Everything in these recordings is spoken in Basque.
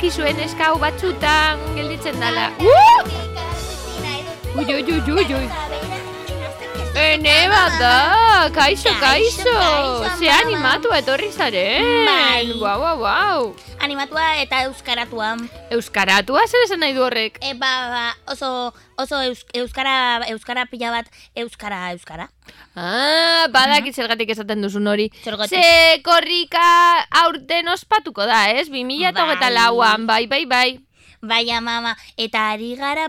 badakizuen eskau batzutan gelditzen dala. Uh! Ui, ui, ui, ui, ui. Ene bat da, kaixo, kaixo. Ze animatu etorri zaren. Bai. Guau, guau, guau. Animatua eta euskaratua. Euskaratua zer esan nahi du horrek? E, ba, ba, oso, oso eus, euskara, euskara pila bat, euskara, euskara. Ah, badakit zergatik esaten duzun hori. Zergatik. Ze korrika aurten ospatuko da, ez? 2008 lauan, bai, bai, bai. Baina mama, eta ari gara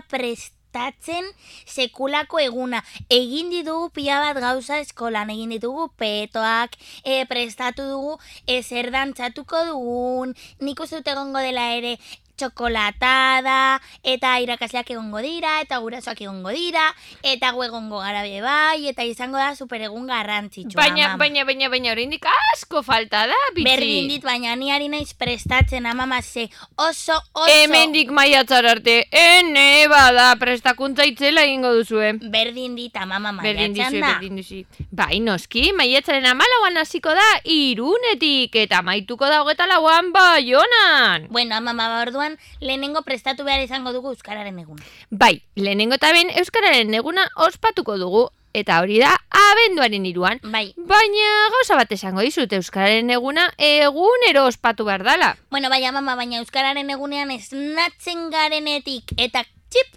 prestatzen sekulako eguna. Egin ditugu pila bat gauza eskolan, egin ditugu petoak, e, prestatu dugu, e, zer dantzatuko dugun, nik uste dut egongo dela ere txokolatada, eta irakasleak egongo dira, eta gurasoak egongo dira, eta gu egongo gara bai, eta izango da super egun garrantzitsua, Baina, baina, baina, baina, oraindik asko falta da, bitxi. Berdin dit, baina ni ari naiz prestatzen, amama, ze oso, oso... Hemendik maiatzar arte, ene bada, prestakuntza itzela egingo duzue. Berdin dit, amama, maiatzan dizue, da. berdin dizu. Bai, noski, maiatzaren amalauan hasiko da, irunetik, eta maituko da hogeta lauan baionan. Bueno, amama, ba, orduan, lehenengo prestatu behar izango dugu Euskararen eguna. Bai, lehenengo eta behin Euskararen eguna ospatuko dugu, eta hori da abenduaren iruan. Bai, Baina gauza bat esango dizut, Euskararen eguna egunero ospatu behar dala. bueno, bai, amama, baina Euskararen egunean esnatzen garenetik, eta txip,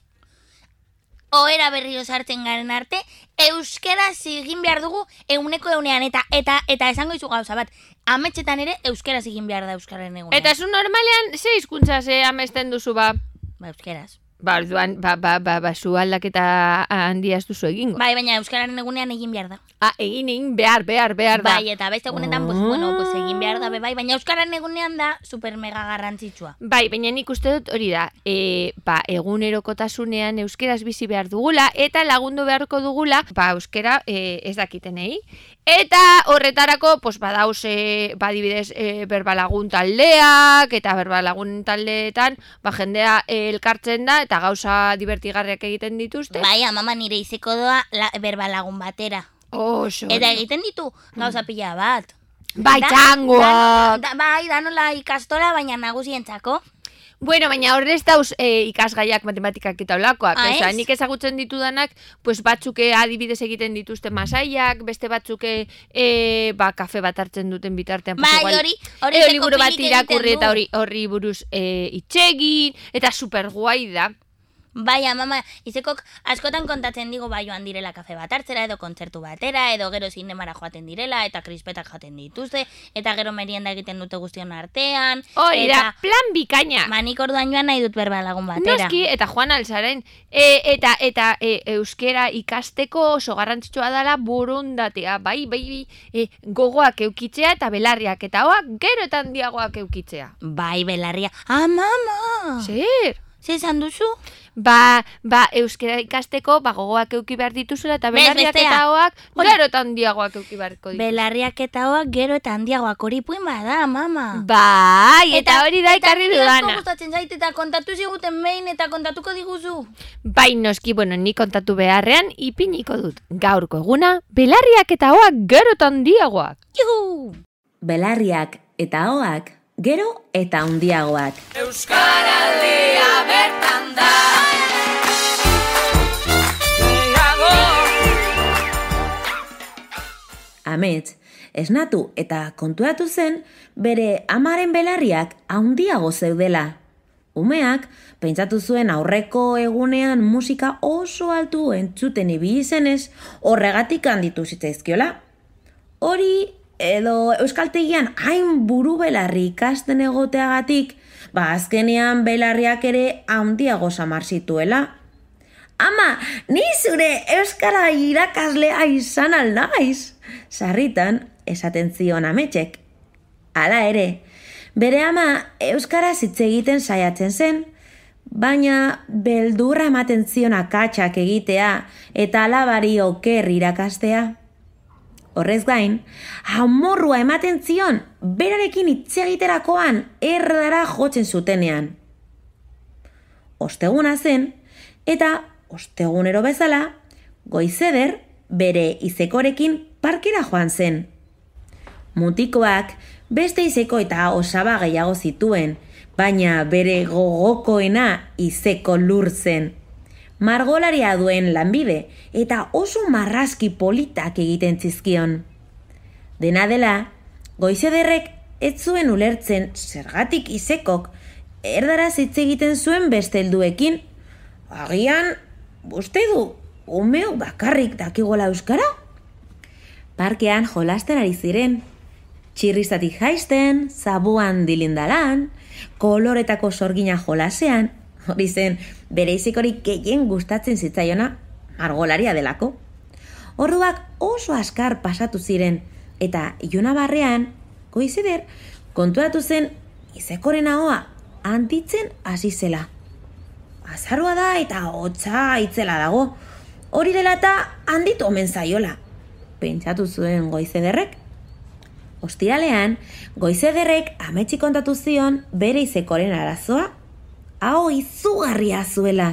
ohera berriro sartzen garen arte, euskera egin behar dugu euneko eunean, eta eta eta esango izu gauza bat, ametxetan ere euskera egin behar da Euskararen egunean. Eta zu normalean, ze hizkuntza ze amesten duzu ba? Ba, euskeraz. Ba, orduan, ba, ba, ba, ba, zu aldaketa handia ez duzu egingo. Bai, baina Euskararen egunean egin behar da. Ah, egin egin behar, behar, behar da. Bai, eta beste egunetan, pues, bueno, pues, egin behar da, be bai, baina Euskararen egunean da super mega garrantzitsua. Bai, baina nik uste dut hori da, e, ba, egunerokotasunean euskeraz bizi behar dugula, eta lagundu beharko dugula, ba, euskera e, ez dakitenei. Eta horretarako, pues, badauz, e, badibidez, e, berbalagun taldeak, eta berbalagun taldeetan, ba, jendea e, elkartzen da, eta gauza divertigarriak egiten dituzte. Bai, amama nire izeko doa la, berbalagun batera. Oso. Eta egiten ditu gauza pila bat. Bai, txangoak. da- da- bai, danola ikastola, baina nagusientzako. Bueno, baina horrez dauz e, ikasgaiak matematikak eta olakoak. Ah, Osea, ez? nik ezagutzen ditudanak, pues batzuke adibidez egiten dituzte masaiak, beste batzuke e, ba, kafe bat hartzen duten bitartean. Bai, hori, hori liburu bat irakurri eta hori horri buruz e, itxegin, eta super guai da. Bai, amama, izekok askotan kontatzen digo bai joan direla kafe bat hartzera, edo kontzertu batera, edo gero zinemara joaten direla, eta krispetak jaten dituzte, eta gero merienda egiten dute guztion artean. Hori da, plan bikaina. manik orduan joan nahi dut berbalagun batera. Noski, eta joan alzaren, e, eta eta e, euskera ikasteko oso garrantzitsua dela burundatea, bai, bai, bai, e, gogoak eukitzea eta belarriak eta hoak gero eta handiagoak eukitzea. Bai, belarria. Ah, mama! Zer? Ze esan duzu? Ba, ba, euskera ikasteko, ba, gogoak euki behar dituzula eta belarriak eta hoak gero eta handiagoak euki beharko ditu. Belarriak eta hoak gero eta handiagoak hori puin bada, mama. Bai, eta, hori da ikarri dudana. gustatzen zait eta kontatu ziguten behin eta kontatuko diguzu. Bai, noski, bueno, ni kontatu beharrean ipiniko dut. Gaurko eguna, belarriak eta hoak gero eta handiagoak. Juhu! belarriak eta hoak gero eta handiagoak. Amets, esnatu eta kontuatu zen bere amaren belarriak handiago zeudela. Umeak, pentsatu zuen aurreko egunean musika oso altu entzuten ibili zenez, horregatik handitu zitzaizkiola. Hori edo euskaltegian hain buru belarri ikasten egoteagatik, ba azkenean belarriak ere handiago samar zituela. Ama, ni zure euskara irakaslea izan alnaiz. Sarritan, esaten zion ametxek. Hala ere, bere ama euskaraz hitz egiten saiatzen zen, baina beldurra ematen zion akatsak egitea eta alabari oker irakastea. Horrez gain, amorrua ematen zion berarekin hitz egiterakoan erdara jotzen zutenean. Osteguna zen, eta ostegunero bezala, goizeder bere izekorekin parkera joan zen. Mutikoak beste izeko eta osaba gehiago zituen, baina bere gogokoena izeko lur zen. Margolaria duen lanbide eta oso marrazki politak egiten zizkion. Dena dela, goizederrek ez zuen ulertzen zergatik izekok erdaraz hitz egiten zuen beste helduekin. Agian, uste du, umeo bakarrik dakigola euskara? Parkean jolasten ari ziren. Txirrizatik jaisten, zabuan dilindalan, koloretako sorgina jolasean, hori zen bere izikorik gehien gustatzen zitzaiona margolaria delako. Orduak oso askar pasatu ziren, eta iluna barrean, goizider, kontuatu zen izekoren ahoa handitzen hasi zela. Azarua da eta hotza itzela dago. Hori dela eta handitu omen zaiola. Pentsatu zuen goizederrek. Ostiralean, goizederrek ametsi kontatu zion bere izekoren arazoa. Hau izugarria zuela.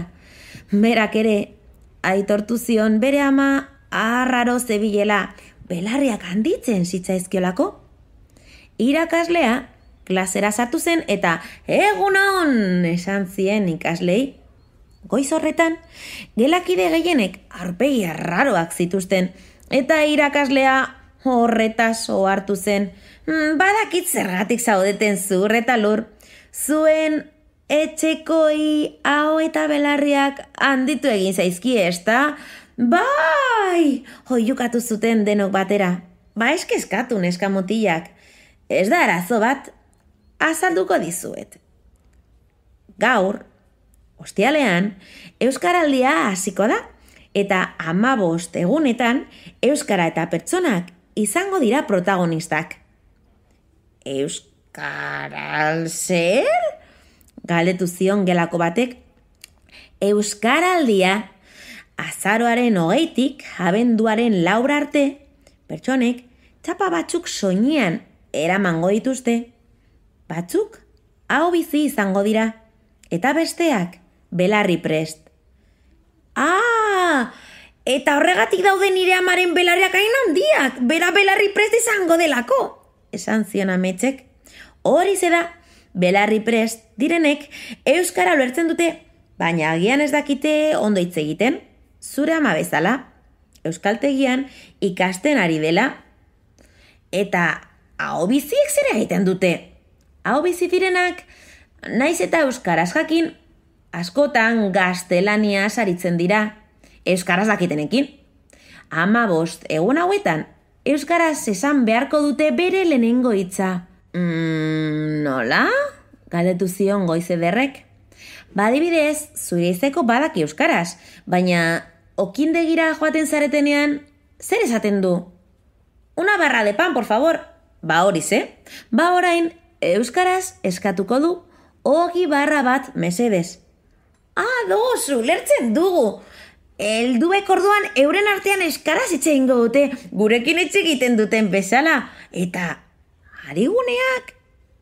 Berak ere, aitortu zion bere ama arraro zebilela belarriak handitzen zitzaizkiolako. Irakaslea, klasera sartu zen eta egunon esan zien ikaslei. Goiz horretan, gelakide gehienek arpegi arraroak zituzten eta irakaslea horretaz ohartu zen. "Mm, Badakit zergatik zaudeten zur eta lur, zuen etxekoi hau eta belarriak handitu egin zaizki, ezta? Bai! Hoiukatu zuten denok batera. Ba eskeskatu neska mutilak. Ez da arazo bat, azalduko dizuet. Gaur, ostialean, Euskaraldia hasiko da, eta amabost egunetan Euskara eta pertsonak izango dira protagonistak. Euskaral zer? Galdetu zion gelako batek. Euskaraldia, azaroaren hogeitik, abenduaren laura arte, pertsonek, txapa batzuk soinean eramango dituzte. Batzuk, hau bizi izango dira, eta besteak, belarri prest. Ah, eta horregatik daude nire amaren belarriak hain handiak, bera belarri prest izango delako, esan zion ametxek. Hori da, belarri prest direnek euskara ulertzen dute, baina agian ez dakite ondo hitz egiten, zure ama bezala, euskaltegian ikasten ari dela, eta hau biziek zer egiten dute. Hau bizi direnak, naiz eta euskaraz jakin, askotan gaztelania saritzen dira, euskaraz dakitenekin. Ama bost, egun hauetan, euskaraz esan beharko dute bere lehenengo hitza. Mm, nola? Galdetu zion goizederrek. Badibidez, zure izeko badaki euskaraz, baina okindegira joaten zaretenean, zer esaten du? Una barra de pan, por favor. Ba hori ze? Ba orain, euskaraz eskatuko du, hogi barra bat mesedez. Ah, dos, ulertzen dugu. Elduek orduan euren artean eskaraz hitz dute, gurekin hitz egiten duten bezala. Eta hariguneak,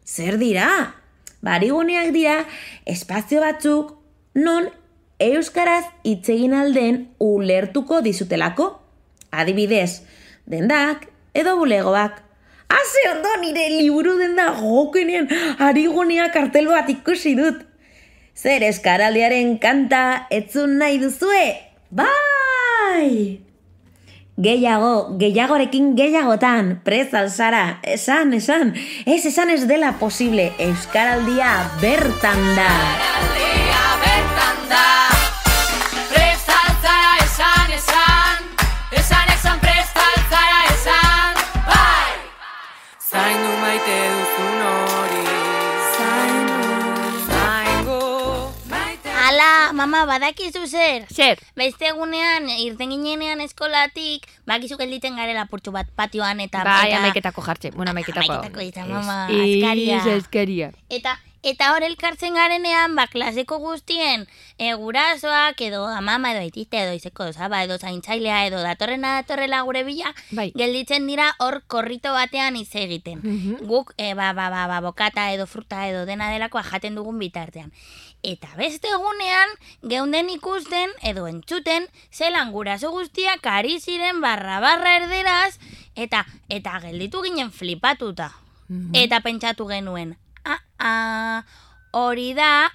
zer dira? Bariguneak dira, espazio batzuk, non euskaraz hitz alden ulertuko dizutelako. Adibidez, dendak edo bulegoak. Haze ondo nire liburu denda gokenean arigunea kartel bat ikusi dut. Zer eskaraldiaren kanta etzun nahi duzue? Bai! Gehiago, gehiagorekin gehiagotan, prez alzara, esan, esan, ez esan ez dela posible, Euskaraldia bertan da. Euskaraldia bertan da Mama, badakizu zer? Zer, Beste egunean, irten ginenean eskolatik, bakizu gelditen garela purtsu bat patioan eta... bai, eta, amaiketako jartxe. Bueno, amaiketako. Amaiketako izan, mama, askaria. Eta, eta hor elkartzen garenean, ba, klaseko guztien, e, gurasoak edo amama edo aitite edo izeko zaba edo zaintzailea edo datorrena datorrela gure bila, Bai. gelditzen dira hor korrito batean hitz egiten. Mhm. Guk, e, ba, ba, ba, ba, bokata edo fruta edo dena delakoa jaten dugun bitartean. Eta beste egunean, geunden ikusten edo entzuten, zelan guraso guztiak ari ziren barra barra erderaz, eta eta gelditu ginen flipatuta. Eta pentsatu genuen, ah, ah, hori da,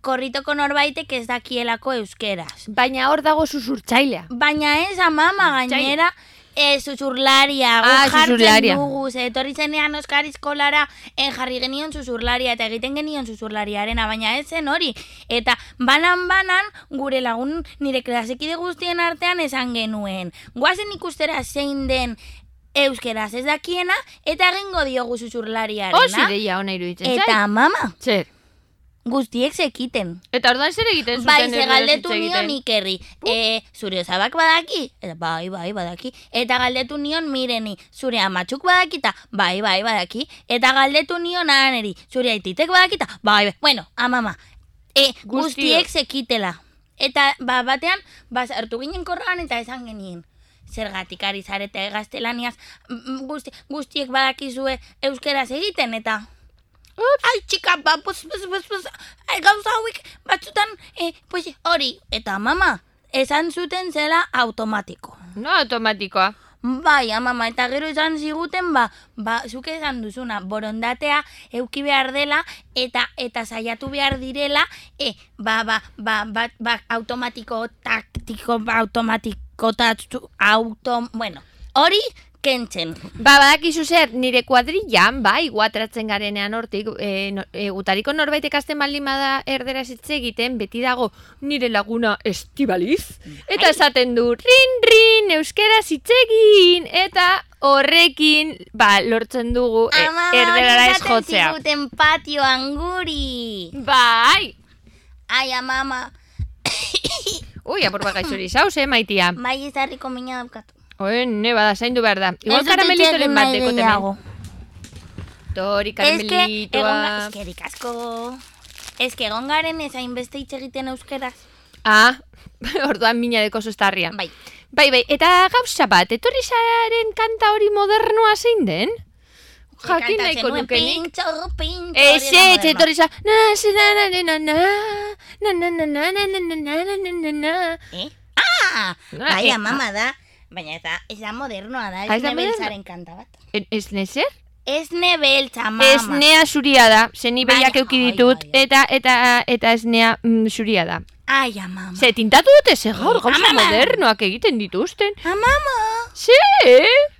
korritoko norbaitek ez dakielako euskeraz. Baina hor dago susurtzailea. Baina ez amama gainera, ez susurlaria, Ah, jartzen susurlaria. dugu, etorri zenean Oskar Iskolara en jarri genion susurlaria eta egiten genion susurlariarena, baina ez zen hori. Eta banan-banan gure lagun nire klasekide guztien artean esan genuen. Guazen ikustera zein den euskeraz ez dakiena eta egingo diogu susurlariarena. Osi deia ona iruditzen zait. Eta mama, Zer. guztiek zekiten. Eta orduan zer egiten zuten? Bai, ze galdetu nion ikerri. E, zure osabak badaki? Eta bai, bai, badaki. Eta galdetu nion mireni. Zure amatxuk badakita? Bai, bai, badaki. Eta galdetu nion aneri. Zure aititek badakita? Bai, bai. Bueno, amama. E, guztiek zekitela. Eta ba, batean, ba, hartu ginen korroan eta esan genien. Zergatik ari zarete gaztelaniaz, guzti, guztiek badakizue euskeraz egiten, eta Ai, txika, ba, pues, pues, pues, pues, ai, gauza hauek batzutan, eh, pues, hori, eta mama, esan zuten zela automatiko. No, automatikoa. Bai, amama, eta gero esan ziguten, ba, ba, zuk esan duzuna, borondatea euki behar dela, eta eta saiatu behar direla, e, ba, ba, ba, ba, ba automatiko, taktiko, ba, automatiko, tatzu, auto, bueno, hori, kentzen. Ba, badakizu zer, nire kuadrillan, bai, guatratzen garenean hortik, e, no, e, gutariko norbait ikasten baldin bada erderaz hitz egiten, beti dago nire laguna estibaliz, eta esaten du, rin, rin, euskeraz hitz egin, eta horrekin, ba, lortzen dugu e, Ama, erderara ez jotzea. ziguten patioan guri. Bai! Ai, amama, Ui, apur bat gaixori zauz, eh, maitia. bai izarriko mina daukatu. Oe, ne, bada, zaindu behar da. Igual Ez karamelitoren bat dekote gehiago. Tori, Ez que, egon karamelitoa. eskerik asko. Ez que egon garen ez hainbeste hitz egiten euskeraz. Ah, orduan mina deko zostarria. Bai. Bai, bai, eta gauza bat, etorri zaren kanta hori modernoa zein den? Jakin nahiko nukenik. Pintxo, pintxo. Ez, hori da ez, modernoa. etorri za... Na, ze, na, na, na, na, na, na, na, na, na, na, na, na, na, na, na. Eh? Ah! No, Bai, eh, amama da. Baina ez da, ez da modernoa da, Ah, ez nebeltzaren kanta bat. E- Ez nezer? Ez nebeltza, mama. Ez nea zuria da, zeni Baina, behiak euki ditut, bai, eta, eta, eta ez nea mm, zuria da. Ai, amama. Ze, tintatu dute ze gaur Eh, gauza modernoak egiten dituzten. Amama! Ze?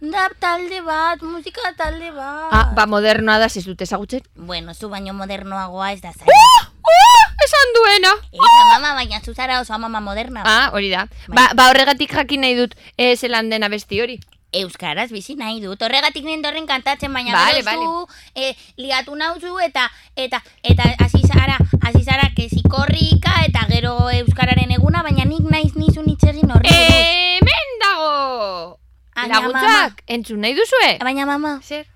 Da talde bat, musika talde bat. Ah, ba, modernoa da, ez dut ezagutzen. Bueno, zu baino modernoagoa ez da zaila. Oh, oh, esan duena. Ez amama, baina zu zara oso amama moderna. Ah, hori da. Bai. Ba, ba horregatik jakin nahi dut eh, zelan dena besti hori. Euskaraz bizi nahi dut. Horregatik nindorren kantatzen, baina Vale, gero zu eh, liatu nauzu eta eta eta hasi zara, hasi zara kesikorrika eta gero euskararen eguna, baina nik naiz nizun hitz egin horri. buruz. Hemen dago! Aina, Laguntzak, entzun nahi duzue? Baina mama, Zer?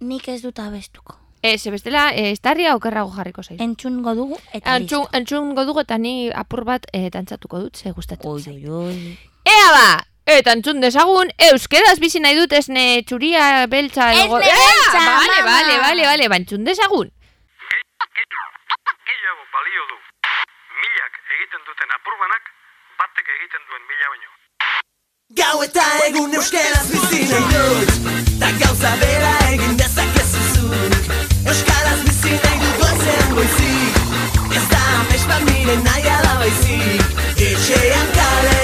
nik ez dut abestuko. Ez, bestela, eh, estarria okerrago jarriko zaiz. Entzungo dugu eta Entzun, listo. entzungo dugu eta ni apur bat eh, dantzatuko dut, ze gustatzen Oi, zait. oi, oi. Ea ba! Eta entzun dezagun, euskeraz bizi nahi dut esne txuria beltza Esne edo- beltza, Ea, Bale, mama! bale, bale, bale, ba, entzun dezagun. gehiago balio du. Milak egiten duten apurbanak, batek egiten duen mila baino. Gau eta egun euskeraz bizi nahi dut. Ta gauza bera egin dezakezu zuk. Euskaraz bizi nahi dut goizean goizik. Ez da amets bat nire nahi ala baizik. Etxean kalean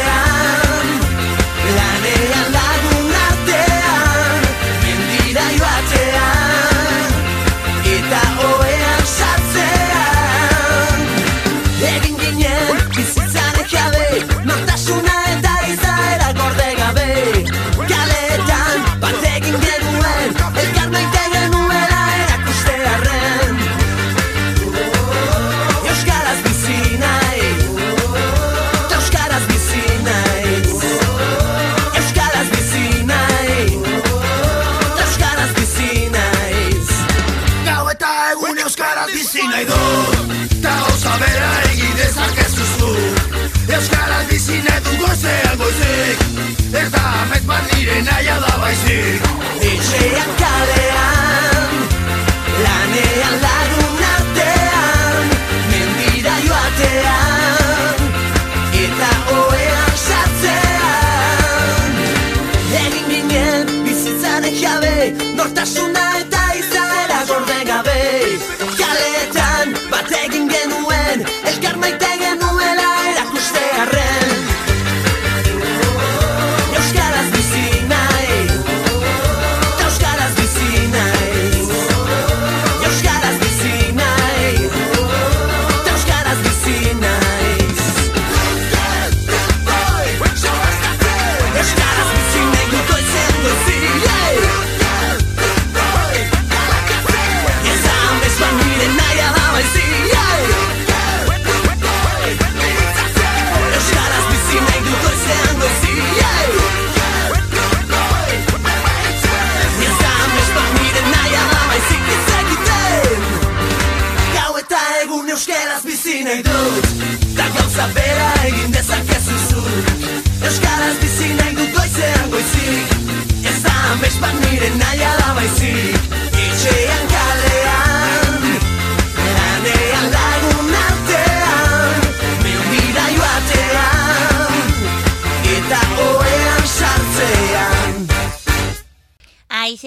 sirena ya daba y sí.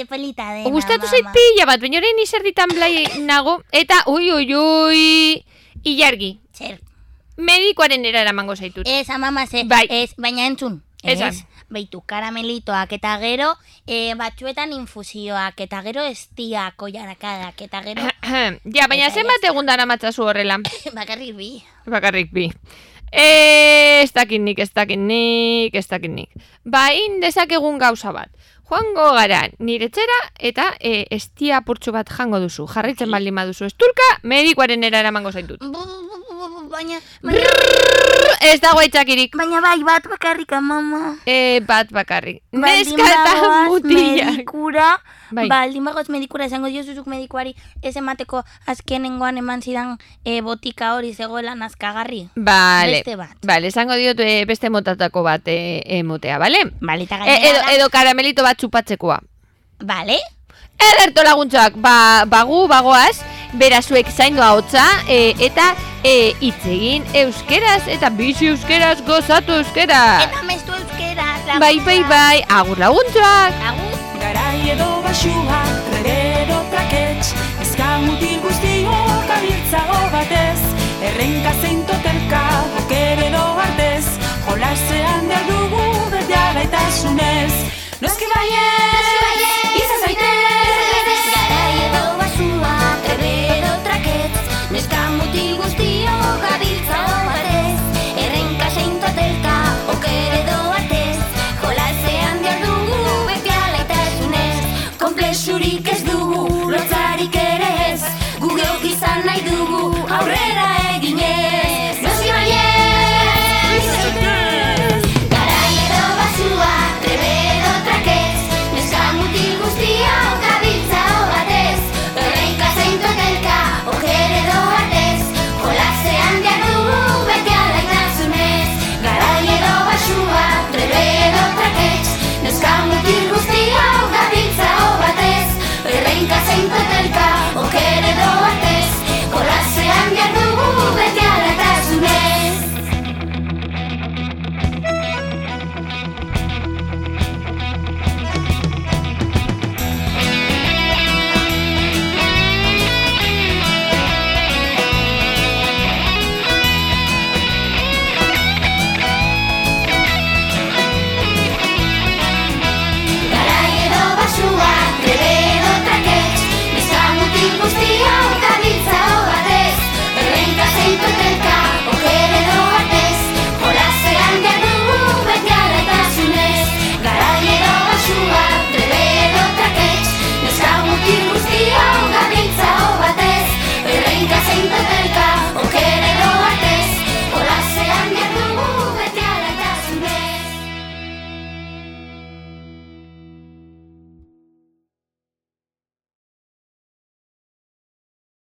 Ai, ze polita dena, Gustatu mama. zait pila bat, baina orain izerditan blai nago, eta ui, ui, ui, ilargi, Zer, medikoaren era eramango zaitut. ez, amama, ze, Bai. ez, baina entzun. Esan. Ez, beitu karamelitoak eta gero e, batzuetan infusioak eta gero estiak oiarakadak eta gero ja, baina zenbat egun dara matzazu horrela, bakarrik bi. bakarrik bi. E, ez dakit nik, ez dakit nik, ez dakit nik. Ba, dezakegun gauza bat. Joango gara nire etxera eta e, estia apurtxu bat jango duzu. Jarritzen baldin baduzu esturka, medikoaren era eramango zaitut. Baina, Ez dago aitzakirik. baina bai bat bakarrik mama. E, bat bakarrik. Neska eta mutilak. Medikura, Bai. baldin bagoaz medikura esango diozuzuk medikuari ez emateko azkenengoan eman zidan e, botika hori zegoela nazkagarri. Vale. Beste bat. Vale, esango diot e, beste motatako bat e, emotea, bale? Balita E, gainera. edo, edo karamelito bat txupatzekoa. Bale? Ederto laguntzak, ba, bagu, bagoaz, berazuek zaindu hotza e, eta e, hitz egin euskeraz eta bizi euskeraz gozatu euskera. Eta mestu euskera. Bai, bai, bai, agur laguntzak. Agur. Garai edo basua, redero trakets Ezka mutil guztiok abiltzago batez Errenka zein totelka, boker edo artez Jolasean behar dugu berdea gaitasunez Noski baiet,